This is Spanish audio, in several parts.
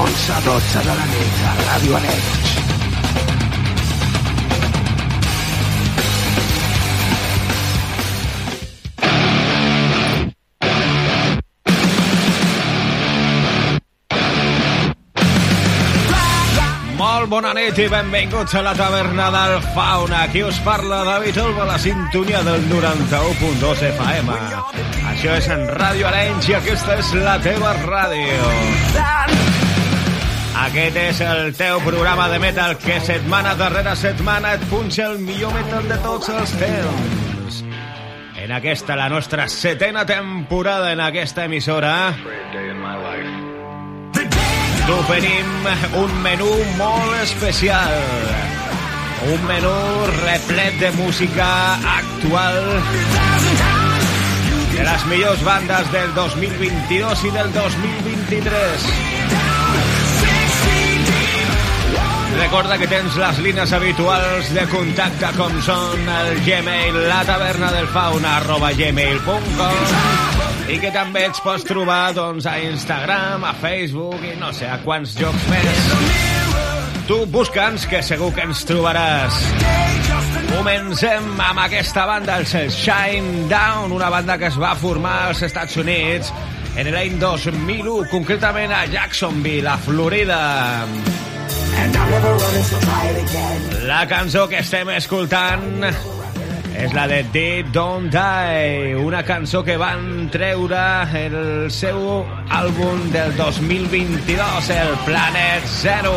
11 a 12 de la nit a Ràdio. Molt bona nit i benvinguts a la taverna del Fauna. Aquí us parla David Olba, la sintonia del 91.2 FM. Això és en Ràdio Arenys i aquesta és la teva ràdio. Aquest és el teu programa de metal que setmana darrere setmana et punxa el millor metal de tots els temps. En aquesta, la nostra setena temporada en aquesta emissora, t'oferim un menú molt especial. Un menú replet de música actual de les millors bandes del 2022 i del 2023. Recorda que tens les línies habituals de contacte com són el Gmail, la taverna del fauna, arroba gmail.com i que també ets pots trobar doncs, a Instagram, a Facebook i no sé a quants jocs més. Tu busca'ns, que segur que ens trobaràs. Comencem amb aquesta banda, els Shine Down, una banda que es va formar als Estats Units en l'any 2001, concretament a Jacksonville, a Florida. La cançó que estem escoltant és la de Dead Don't Die, una cançó que van treure el seu àlbum del 2022, el Planet Zero.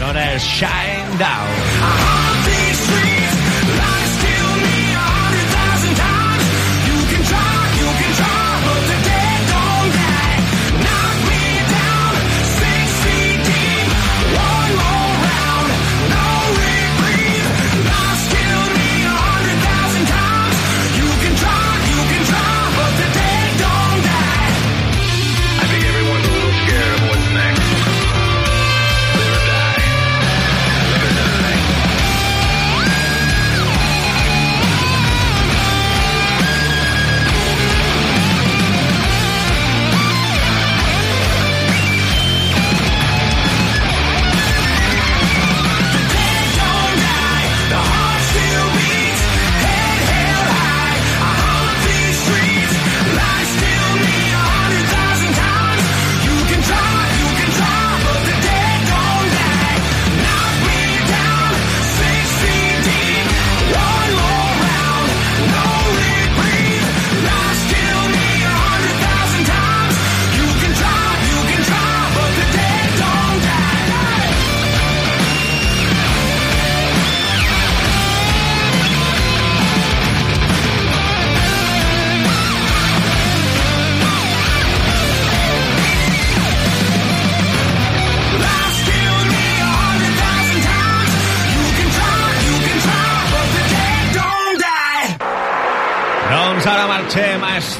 Són els Shine Down.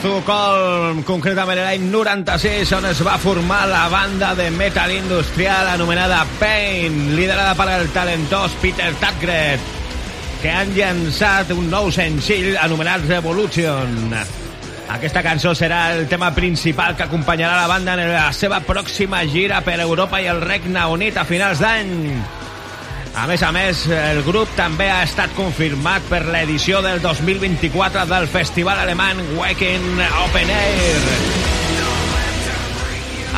Estocolm, concretament l'any 96, on es va formar la banda de metal industrial anomenada Pain, liderada per el talentós Peter Tatgred, que han llançat un nou senzill anomenat Revolution. Aquesta cançó serà el tema principal que acompanyarà la banda en la seva pròxima gira per Europa i el Regne Unit a finals d'any. A més a més, el grup també ha estat confirmat per l'edició del 2024 del festival alemany Wacken Open Air.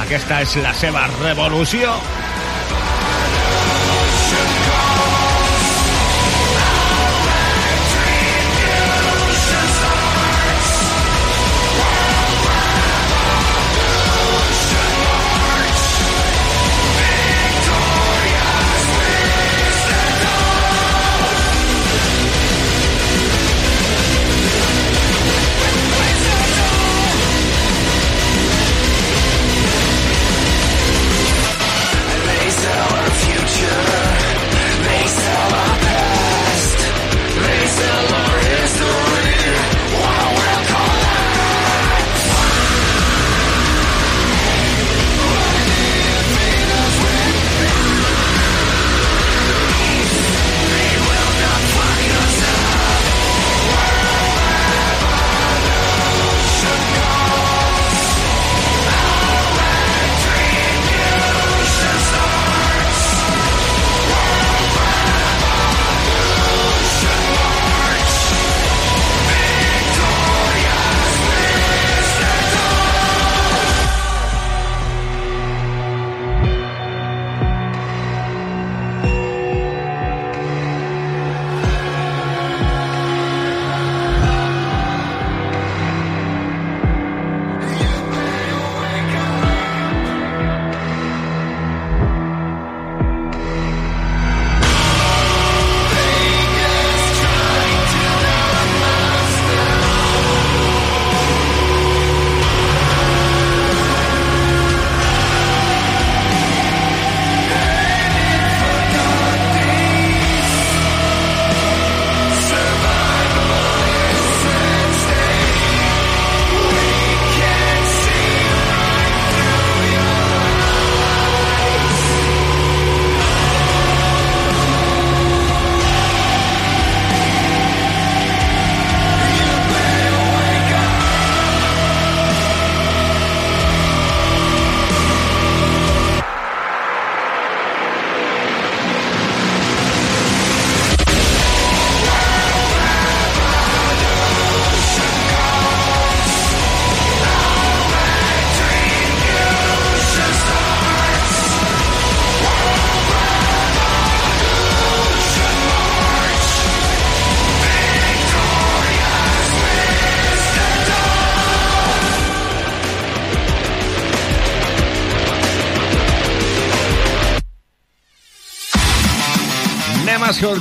Aquesta és la seva revolució.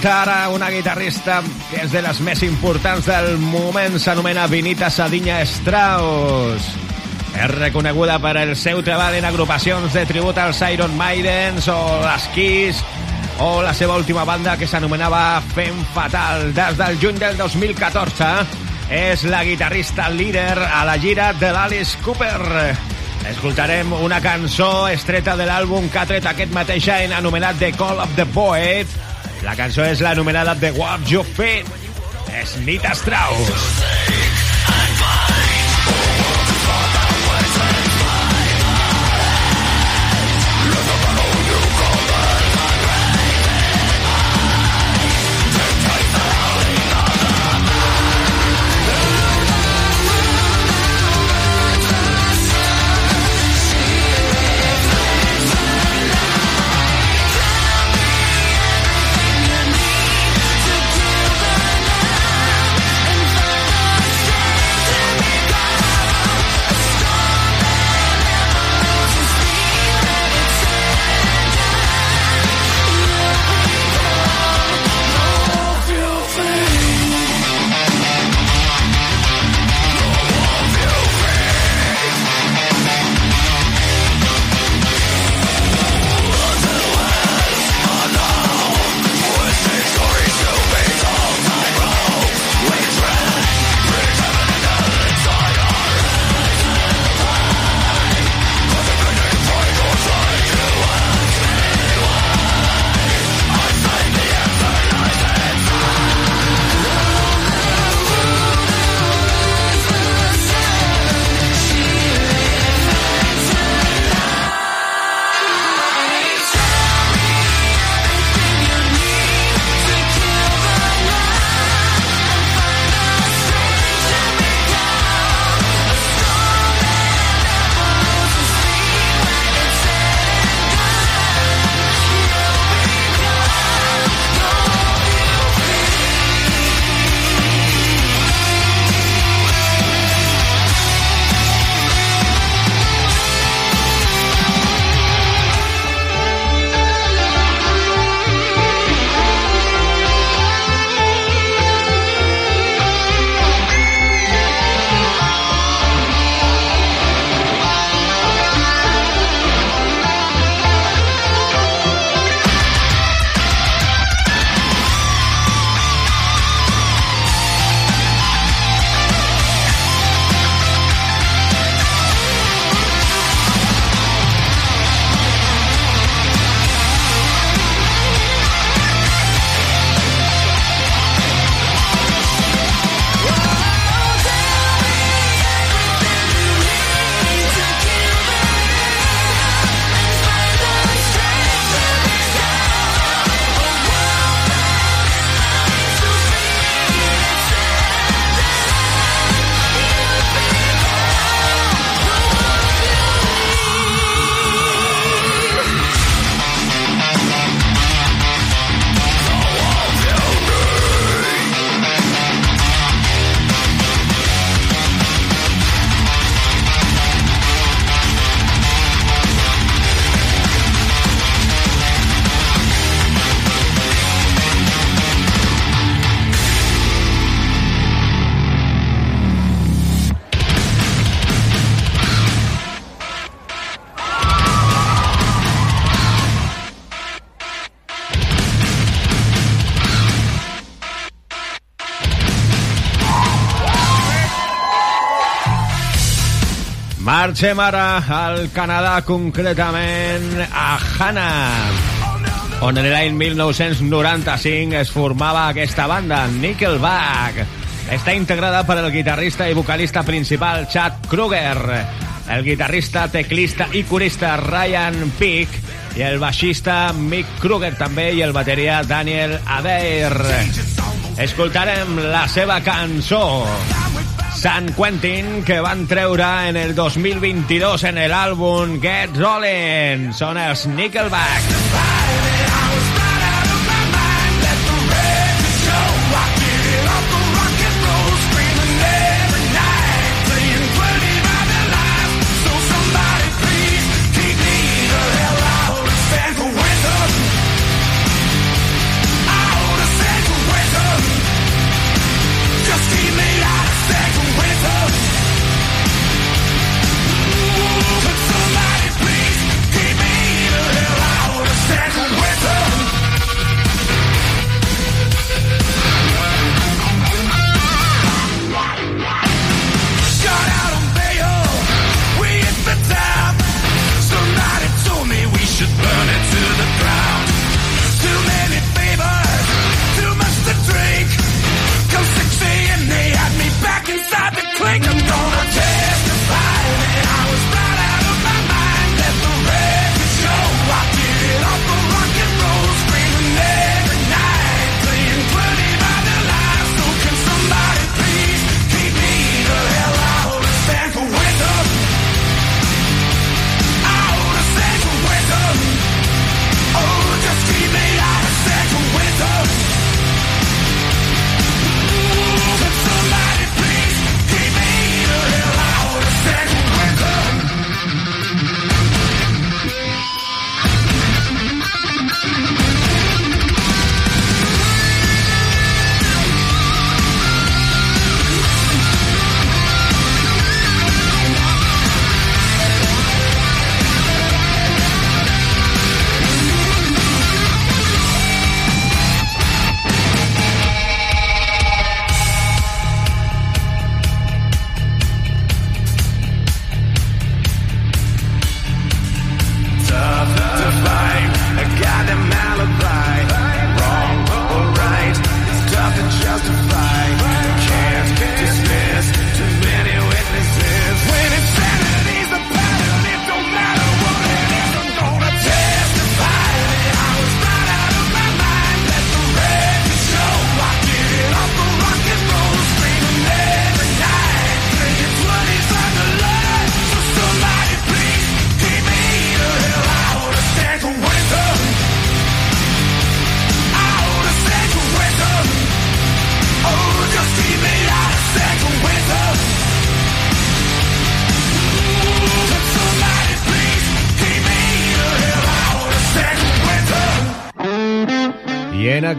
Escoltar a una guitarrista que és de les més importants del moment, s'anomena Vinita Sadinya Strauss. És reconeguda per el seu treball en agrupacions de tribut als Iron Maidens o les Kiss o la seva última banda que s'anomenava Fem Fatal. Des del juny del 2014 és la guitarrista líder a la gira de l'Alice Cooper. Escoltarem una cançó estreta de l'àlbum que ha tret aquest mateix any anomenat The Call of the Poet. La cançó és l'anomenada The What You Fit. És Nita Strauss. Marxem ara al Canadà, concretament a Hanna, on en l'any 1995 es formava aquesta banda, Nickelback. Està integrada per el guitarrista i vocalista principal Chad Kruger, el guitarrista, teclista i corista Ryan Peake i el baixista Mick Kruger també i el bateria Daniel Adair. Escoltarem la seva cançó San Quentin que van treure en el 2022 en el àlbum Get Rollin'. Són els Nickelback. Stand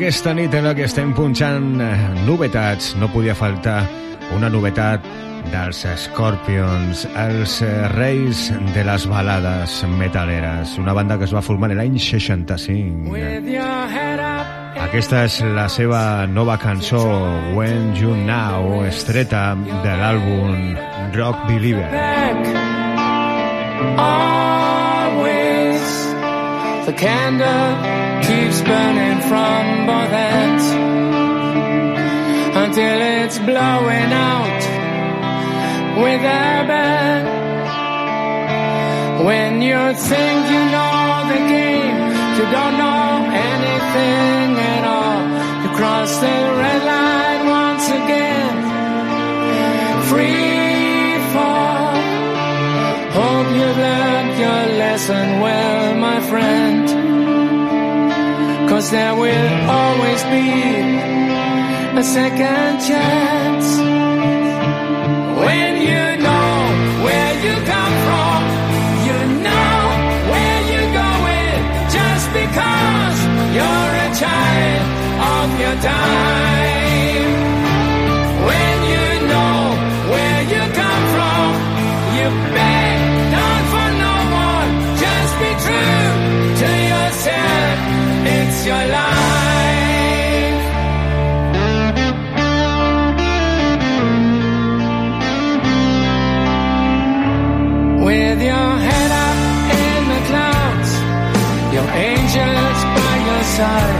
aquesta nit en la que estem punxant eh, novetats, no podia faltar una novetat dels Scorpions, els eh, reis de les balades metaleres, una banda que es va formar l'any 65. Aquesta és la seva nova cançó, When You Now, estreta de l'àlbum Rock Believer. Always the candle keeps burning from both ends until it's blowing out with a bang. When you think you know the game, you don't know anything at all. You cross the red line once again. Free fall. Hope you've learned your lesson well, my friend. Cause there will always be a second chance. When you know where you come from, you know where you're going just because you're a child of your time. Your life. with your head up in the clouds, your angels by your side.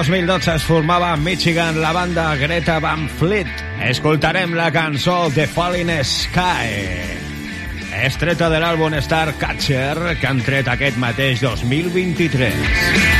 2012 es formava a Michigan la banda Greta Van Fleet. Escoltarem la cançó The Falling Sky. Estreta de l'àlbum Star Catcher que han tret aquest mateix 2023.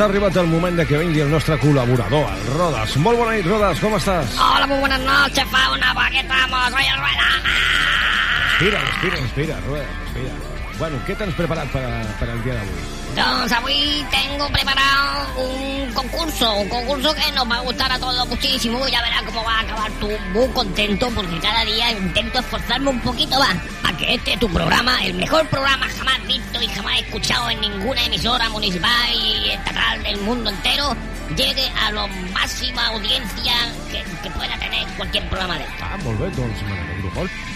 Ha arribat el moment de que vingui el nostre col·laborador, el Rodas. Molt bona nit, Rodas, com estàs? Hola, muy buenas noches, Fauna. ¿Para qué estamos? Soy el Rueda. Respira, respira, respira, Rueda, respira. Bueno, què tens preparat per, a- per al dia d'avui? Doncs avui tengo preparado un concurso, un concurso que nos va a gustar a todos muchísimo. Ya verás cómo va a acabar tú muy contento porque cada día intento esforzarme un poquito más para que este tu programa, el mejor programa jamás visto y jamás escuchado en ninguna emisora municipal y estatal del mundo entero, llegue a la máxima audiencia que, que pueda tener cualquier programa de Ah, molt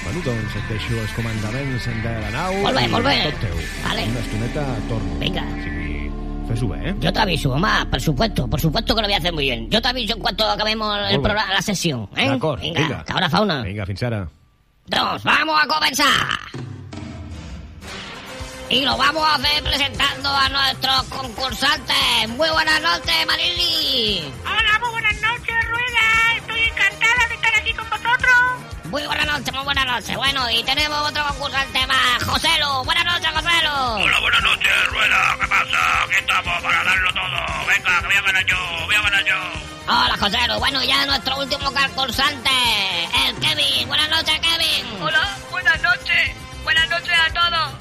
Bueno, doncs et deixo els comandaments de la nau. Molt bé, i molt bé. Tot teu. Vale. Una estoneta torno. Venga. O sigui, fes-ho bé, eh? Yo te aviso, mamá, por supuesto, por supuesto que lo voy a hacer muy bien. Yo te aviso en cuanto acabemos el programa, la sesión, ¿eh? D'acord, Venga, vinga. hasta ahora, fauna. Vinga, fins ara. Dos, vamos a comenzar. Y lo vamos a hacer presentando a nuestros concursantes. Muy buenas noches, Marili. Hola, Muy buenas noches, muy buenas noches. Bueno, y tenemos otro concursante más, Joselo. Buenas noches, Joselo. Hola, buenas noches, Rueda. ¿Qué pasa? Aquí estamos para darlo todo. Venga, que voy a ganar yo, voy a ganar yo. Hola, Joselo. Bueno, ya nuestro último concursante, el Kevin. Buenas noches, Kevin. Hola, buenas noches. Buenas noches a todos.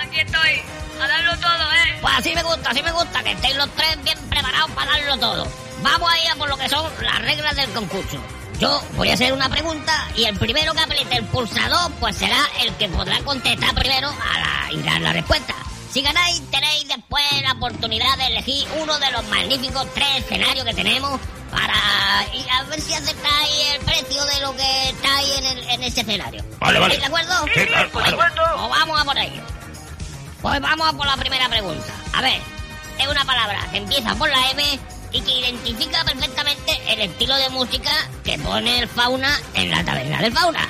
Aquí estoy, a darlo todo, ¿eh? Pues así me gusta, así me gusta, que estéis los tres bien preparados para darlo todo. Vamos a ir a por lo que son las reglas del concurso. Yo voy a hacer una pregunta y el primero que apriete el pulsador, pues será el que podrá contestar primero a la, y dar la respuesta. Si ganáis, tenéis después la oportunidad de elegir uno de los magníficos tres escenarios que tenemos para y a ver si aceptáis el precio de lo que está ahí en, el- en ese escenario. Vale, vale. ¿Estáis de acuerdo? Sí, claro, por supuesto. Pues vamos a por ello. Pues vamos a por la primera pregunta. A ver, es una palabra que empieza por la M y que identifica perfectamente el estilo de música que pone el fauna en la taberna del fauna.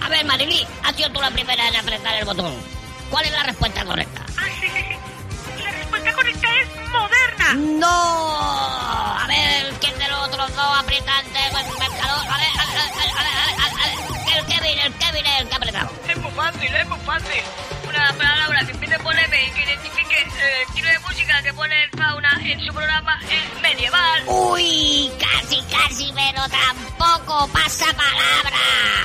A ver, Marily, has sido tú la primera en apretar el botón. ¿Cuál es la respuesta correcta? Ah, sí, sí, sí. La respuesta correcta es moderna. ¡No! A ver, ¿quién de los otros dos aprietantes el marcador? A ver, a ver, a ver, a ver, a ver, a ver, el Kevin, el Kevin es el que ha apretado. Es muy fácil, es muy fácil. Una palabra que empiece por M y que identifique el estilo de música que pone el fauna en su programa es medieval. Uy, casi, casi, pero tampoco pasa palabra.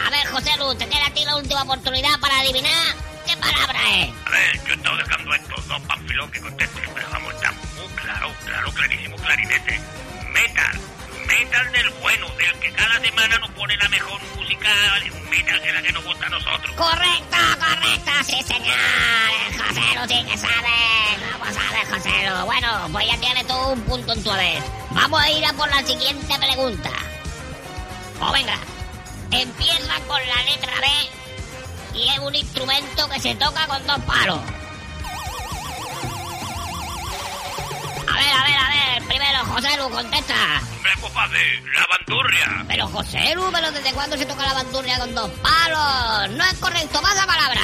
A ver, José Luz, te queda a ti la última oportunidad para adivinar qué palabra es. A ver, yo he estado dejando a estos dos panfilón que contesten, pero vamos, está muy claro, claro, clarísimo, clarinete. Metal, metal del bueno, del que cada semana nos pone la mejor música, metal que la que nos gusta a nosotros. Correcto, correcto, sí, señor. José Luz sí que sabe. Vamos a ver, José Luz. Bueno, pues ya tienes tú un punto en tu haber. Vamos a ir a por la siguiente pregunta. Oh, venga. Empieza con la letra B y es un instrumento que se toca con dos palos. A ver, a ver, a ver. Primero, José Lu, contesta. Hombre, pues fácil, la bandurria. Pero José Lu, ¿pero desde cuándo se toca la bandurria con dos palos? No es correcto, más la palabra.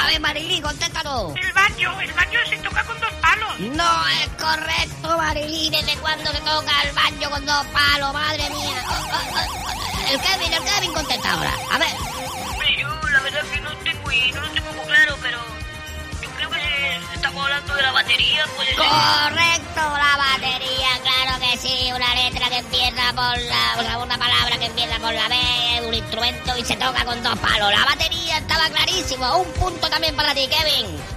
A ver, Marilí, contéstanos. El banjo, el banjo se toca con dos palos. No es correcto, Marilí. ¿Desde cuándo se toca el baño con dos palos? Madre mía. Oh, oh, oh, oh. El Kevin, el Kevin contesta ahora. A ver. Hombre, yo la verdad que no estoy muy, no lo tengo muy claro, pero estamos hablando de la batería, pues... Correcto, la batería, claro que sí. Una letra que empieza por la... O sea, una palabra que empieza por la B, un instrumento y se toca con dos palos. La batería estaba clarísimo. Un punto también para ti, Kevin.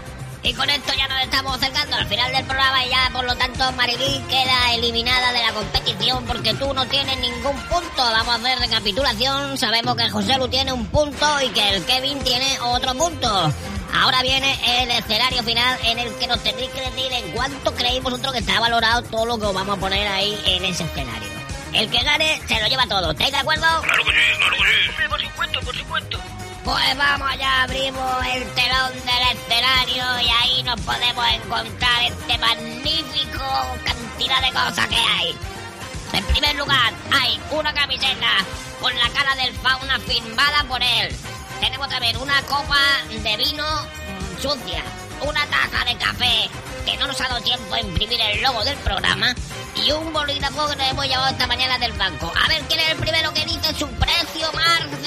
Y con esto ya nos estamos acercando al final del programa y ya, por lo tanto, Marilí queda eliminada de la competición porque tú no tienes ningún punto. Vamos a hacer recapitulación. Sabemos que José Lu tiene un punto y que el Kevin tiene otro punto. Ahora viene el escenario final en el que nos tendréis que decir en cuánto creéis vosotros que está valorado todo lo que os vamos a poner ahí en ese escenario. El que gane se lo lleva todo. ¿Estáis de acuerdo? Claro que sí, claro que sí. Por supuesto, por supuesto. Pues vamos, ya abrimos el telón del escenario y ahí nos podemos encontrar este magnífico cantidad de cosas que hay. En primer lugar, hay una camiseta con la cara del fauna firmada por él. Tenemos también una copa de vino sucia, una taza de café que no nos ha dado tiempo a imprimir el logo del programa y un bolígrafo que nos hemos llevado esta mañana del banco. A ver quién es el primero que dice su precio cercano.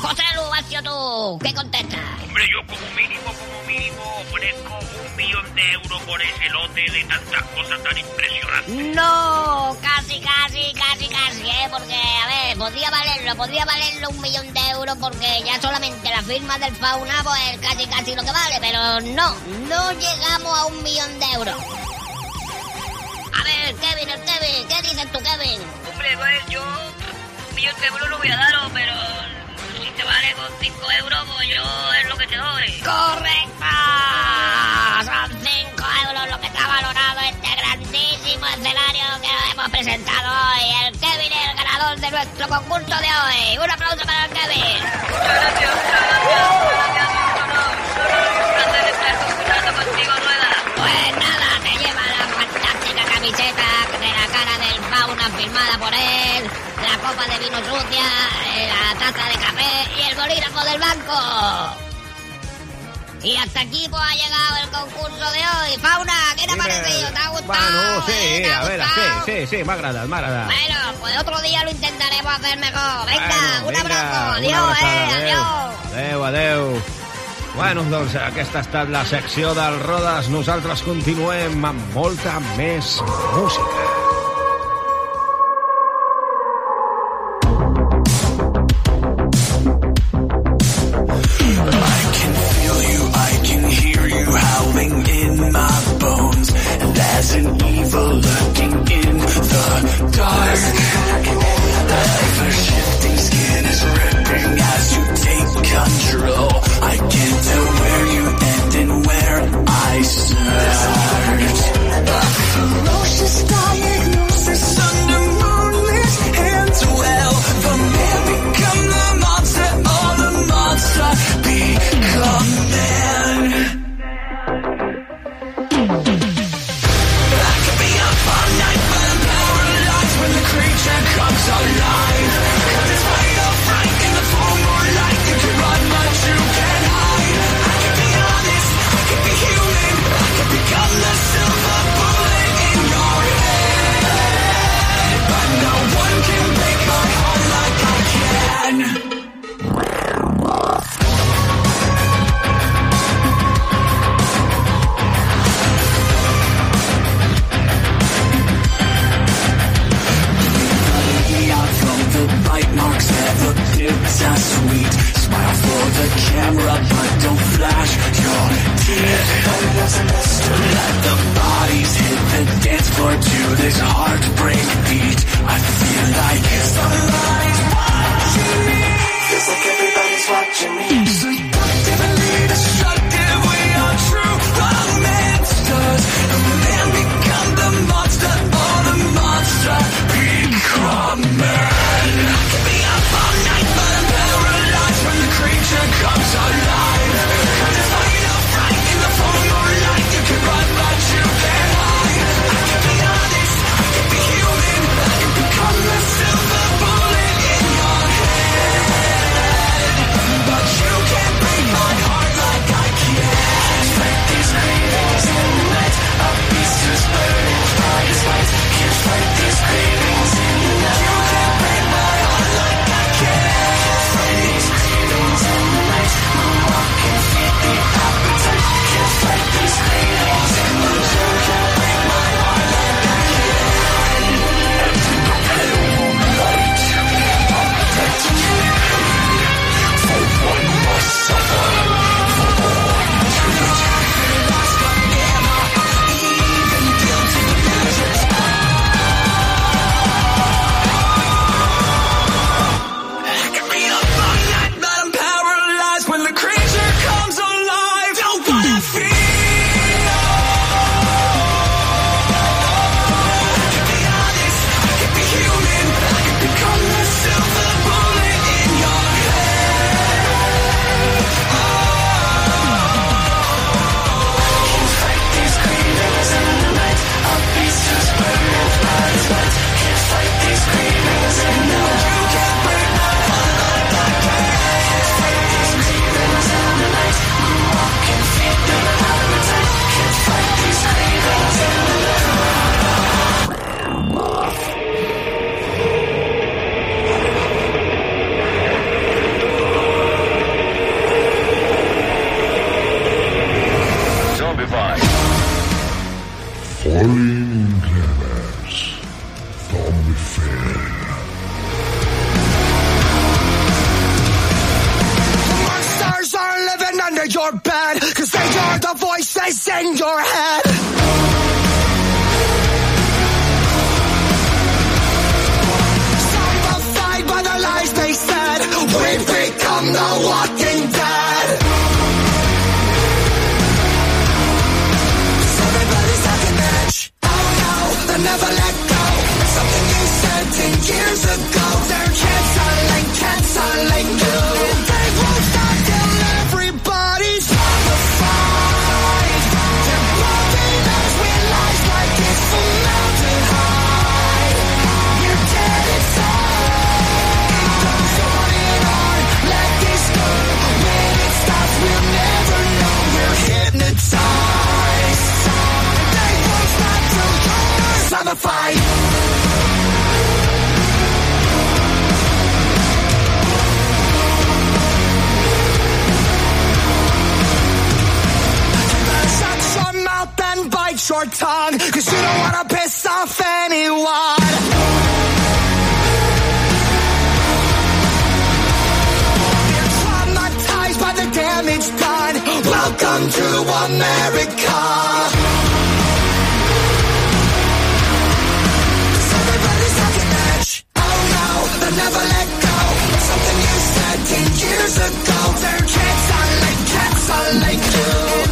José Lu, has sido tú. ¿Qué contestas? Hombre, yo como mínimo, como mínimo ofrezco un millón de euros por ese lote de tantas cosas tan impresionantes. No, casi, casi, casi, casi, ¿eh? Porque, a ver, podría valerlo, podría valerlo un millón de euros porque ya solamente la firma del fauna pues es casi, casi lo que vale, pero no, no llegamos a un millón de euros. A ver, Kevin, el Kevin, ¿qué dices tú, Kevin? Hombre, pues yo un millón de euros lo voy a daros, pero te vale con 5 euros, pues yo es lo que te doy. ¡Correcto! Son 5 euros lo que está valorado este grandísimo escenario que hemos presentado hoy. El Kevin es el ganador de nuestro concurso de hoy. Un aplauso para el Kevin. Muchas gracias, muchas gracias, muchas gracias, un honor, un honor, un placer estar concursando contigo, Rueda. Pues nada, firmada por él, la copa de vino sucia, eh, la taza de café y el bolígrafo del banco. Y hasta aquí pues ha llegado el concurso de hoy. Fauna, ¿qué te ha parecido? ¿Te ha gustado? Bueno, sí, ¿Eh? ¿Te ha a ver, gustado? sí, sí, sí, m'ha agradat, m'ha agradat. Bueno, pues otro día lo intentaremos hacer mejor. Venga, Bueno, un vinga, abrazo. Adiós, abraçada, eh, adéu. adiós. Adéu, adéu. Bueno, doncs aquesta ha estat la secció del Rodes. Nosaltres continuem amb molta més música. your cause they are the voices in your head. your tongue Cause you don't wanna piss off anyone. You're traumatized by the damage done. Welcome to America. never let go. Something you said ten years ago. They're like cats, are like you.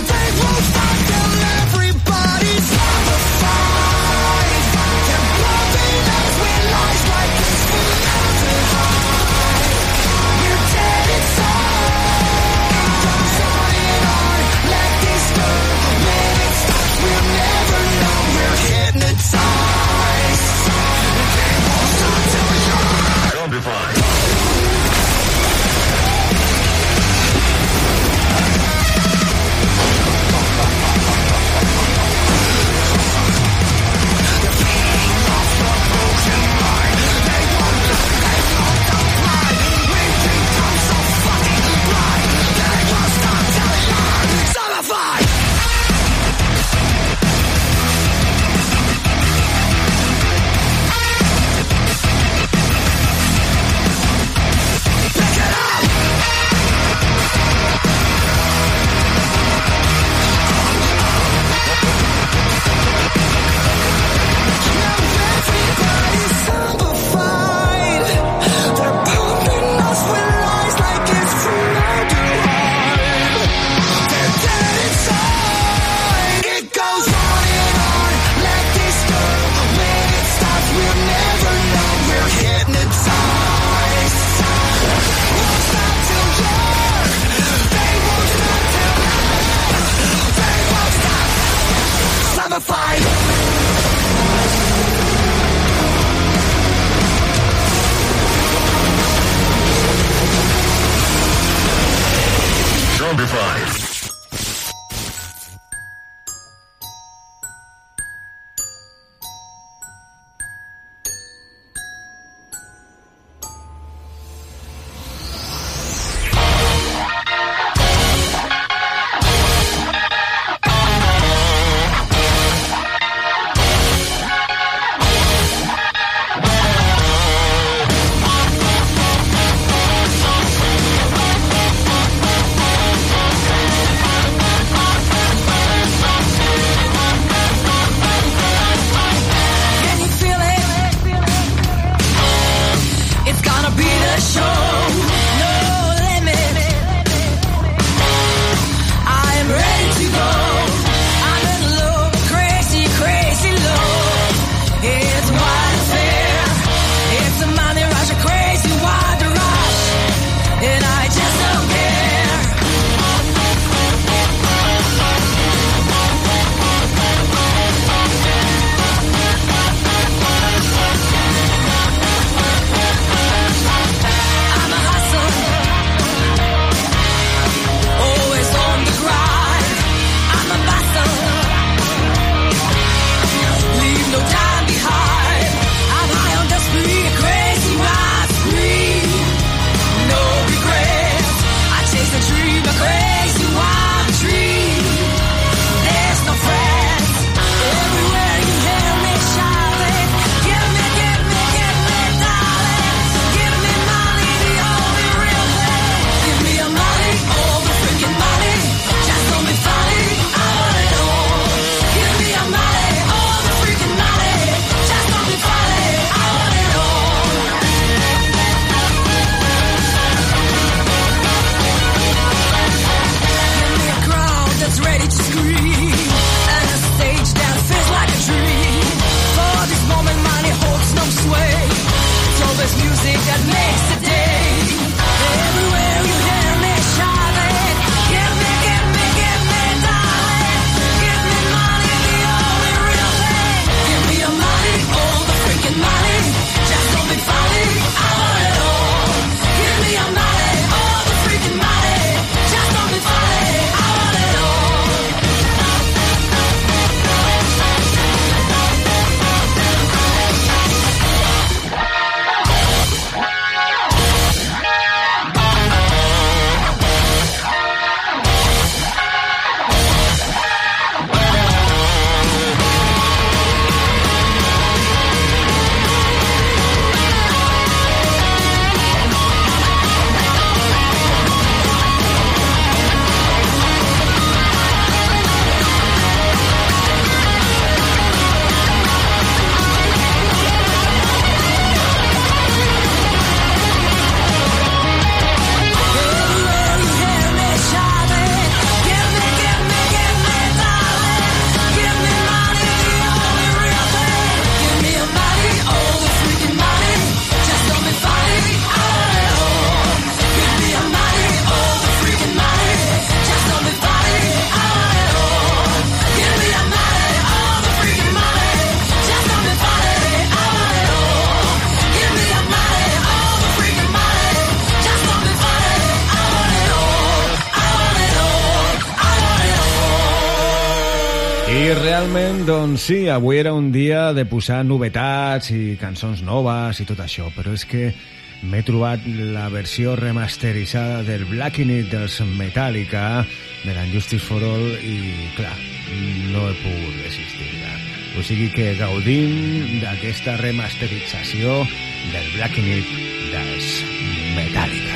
Doncs sí, avui era un dia de posar novetats i cançons noves i tot això, però és que m'he trobat la versió remasteritzada del Black It dels Metallica, de l'Injustice for All, i, clar, no he pogut resistir. O sigui que gaudim d'aquesta remasterització del Black It dels Metallica.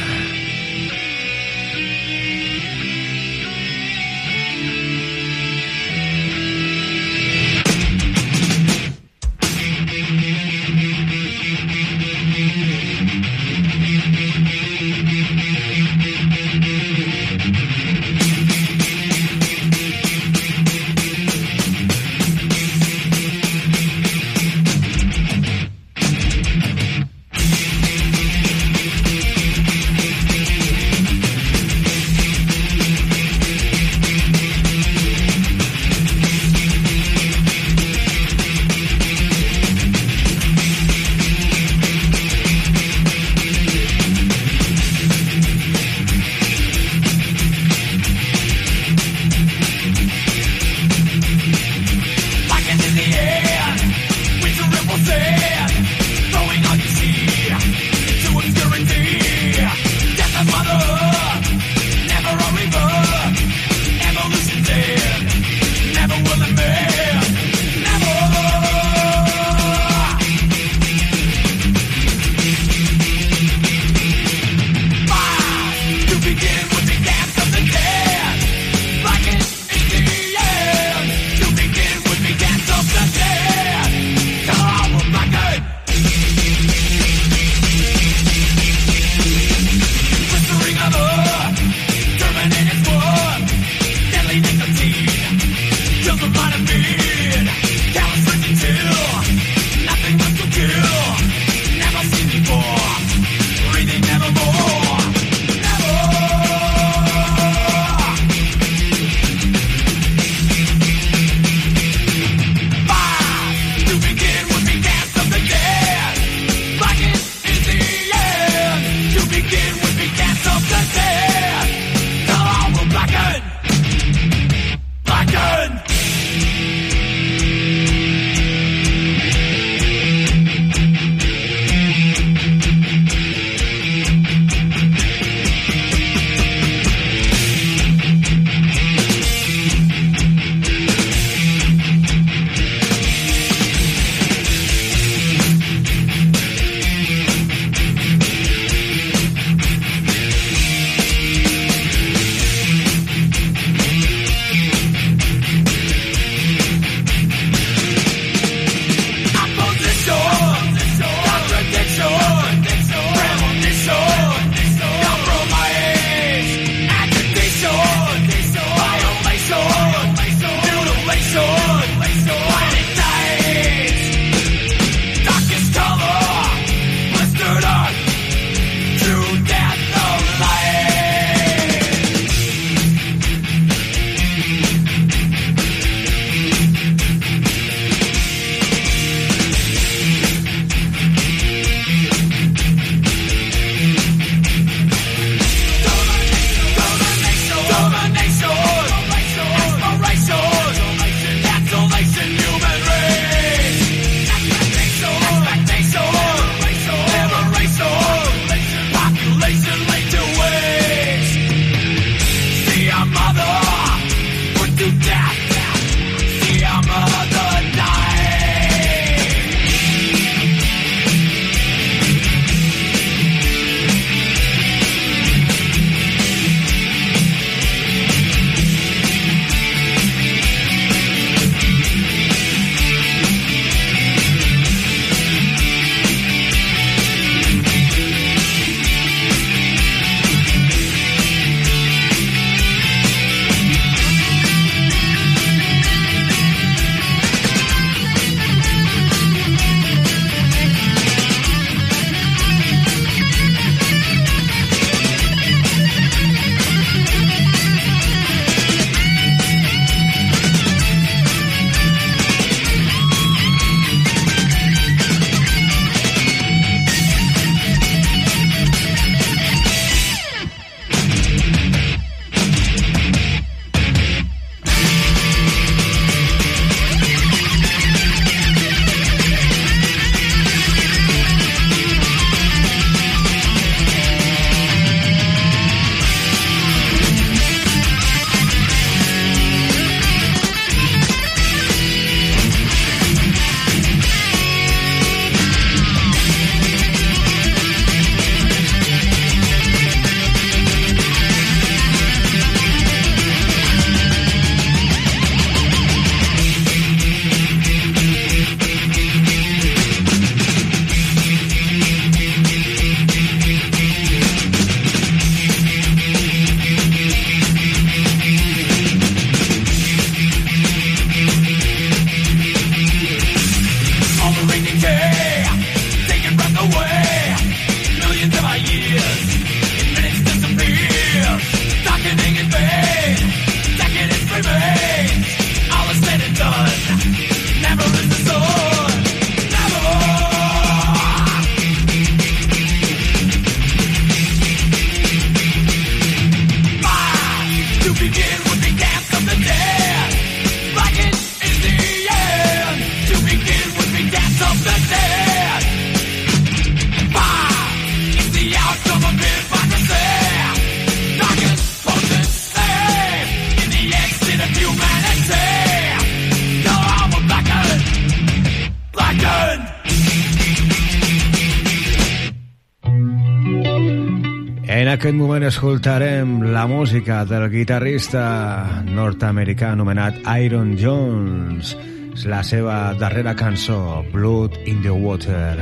Aquest moment escoltarem la música del guitarrista nord-americà anomenat Iron Jones. És la seva darrera cançó, Blood in the Water.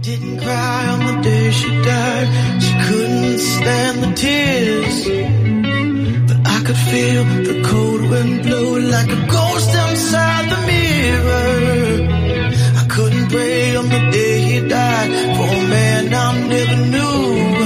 Didn't cry on the day she died. She couldn't stand the tears. But I could feel the cold wind blow like a ghost inside the mirror. I couldn't pray on the day he died for a man I never knew.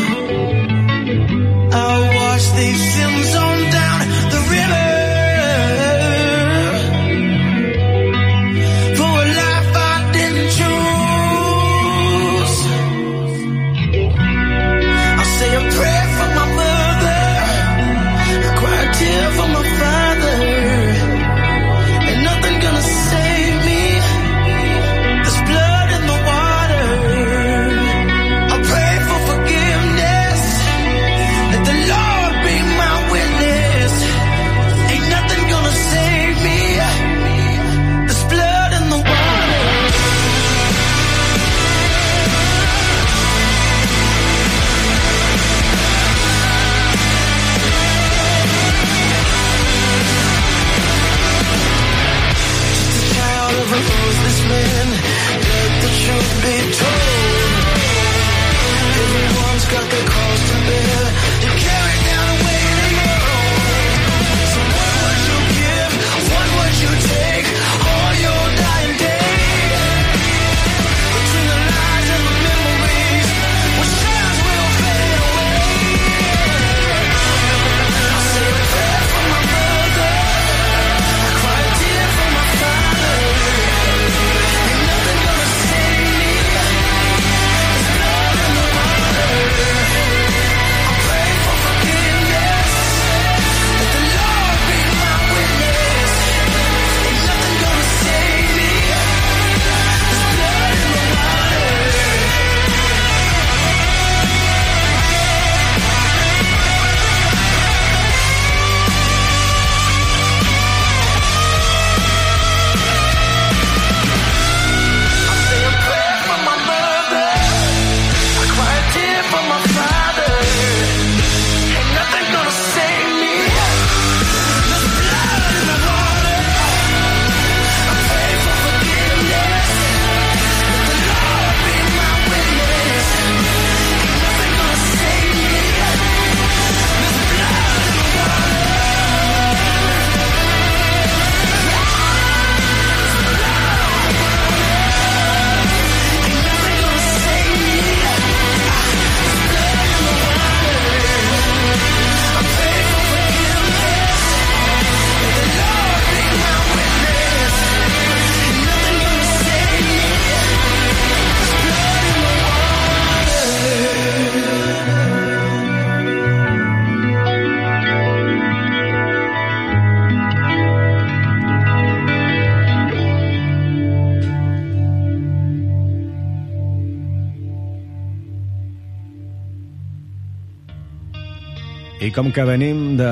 I com que venim de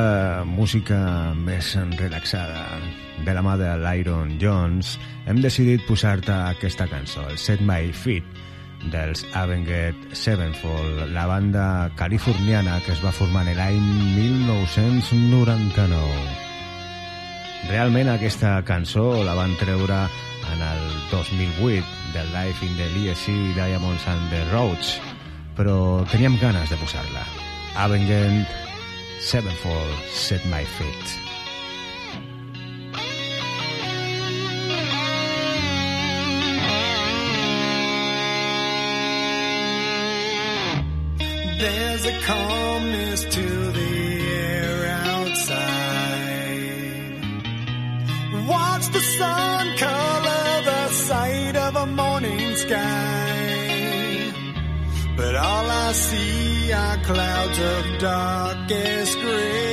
música més relaxada, de la mà de l'Iron Jones, hem decidit posar-te aquesta cançó, el Set My Feet, dels Avenged Sevenfold, la banda californiana que es va formar en l'any 1999. Realment aquesta cançó la van treure en el 2008 del Life in the Legacy Diamonds and the Roads, però teníem ganes de posar-la. Avenged Sevenfold Set My Feet. There's a calmness to the air outside. Watch the sun color the sight of a morning sky. But all I see are clouds of darkest grave.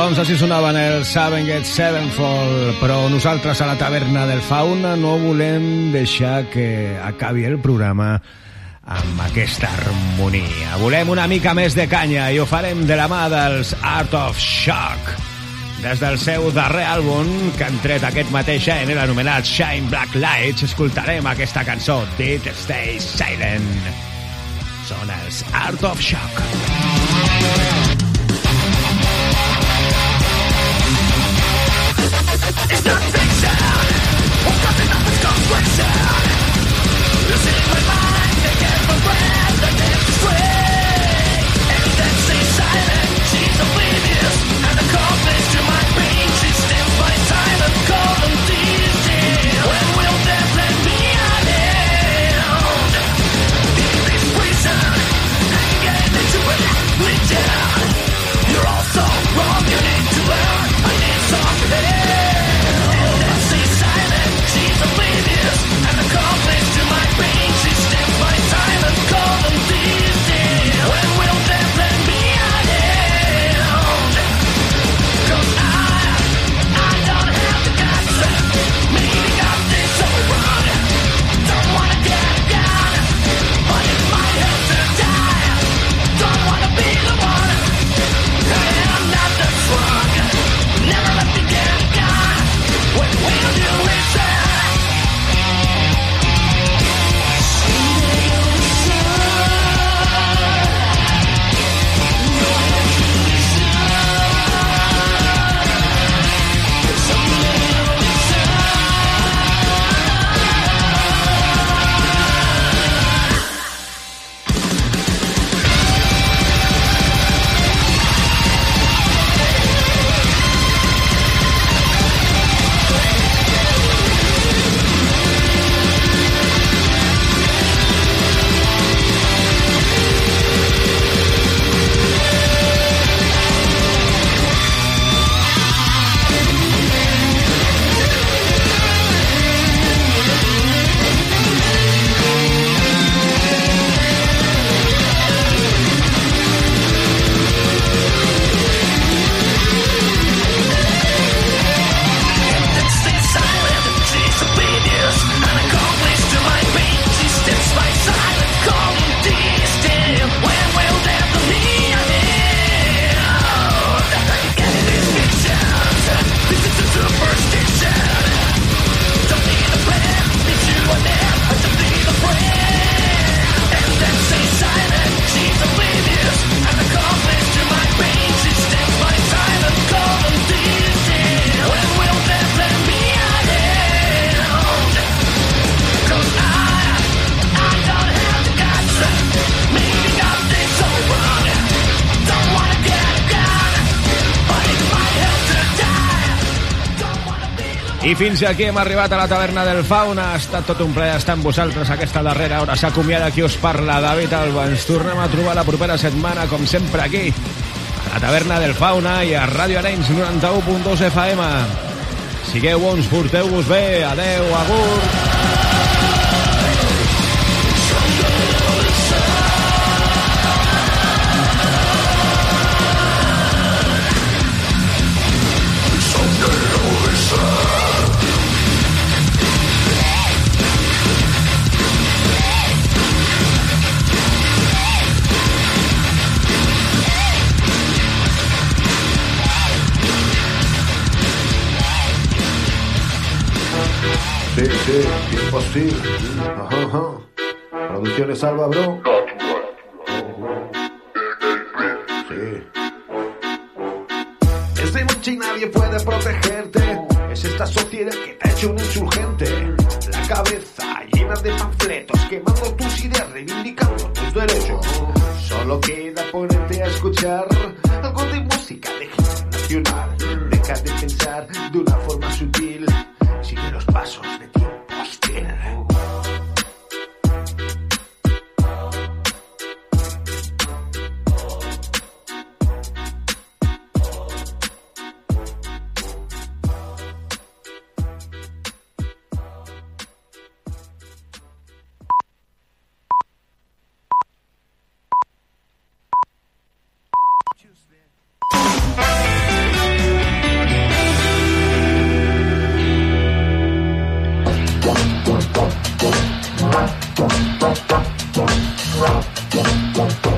Doncs així sonaven els Seven Get Sevenfold, però nosaltres a la taverna del Fauna no volem deixar que acabi el programa amb aquesta harmonia. Volem una mica més de canya i ho farem de la mà dels Art of Shock. Des del seu darrer àlbum, que han tret aquest mateix any, l'anomenat Shine Black Lights, escoltarem aquesta cançó, Did Stay Silent. Són els Art of Shock. It's not fiction. Losing my mind, taking for I fins aquí hem arribat a la taverna del Fauna. Ha estat tot un plaer estar amb vosaltres aquesta darrera hora. S'acomiada qui us parla, David Alba. Ens tornem a trobar la propera setmana, com sempre, aquí, a la taverna del Fauna i a Ràdio Arenys 91.2 FM. Sigueu bons, porteu-vos bé. Adeu, agur. Sí, tiempo sí. Ajá, ajá. Producciones Alba, bro. Sí. Es de noche y nadie puede protegerte. Es esta sociedad que te ha hecho un insurgente. La cabeza llena de panfletos, quemando tus ideas, reivindicando tus derechos. Solo queda ponerte a escuchar algo de música de nacional. Deja de pensar,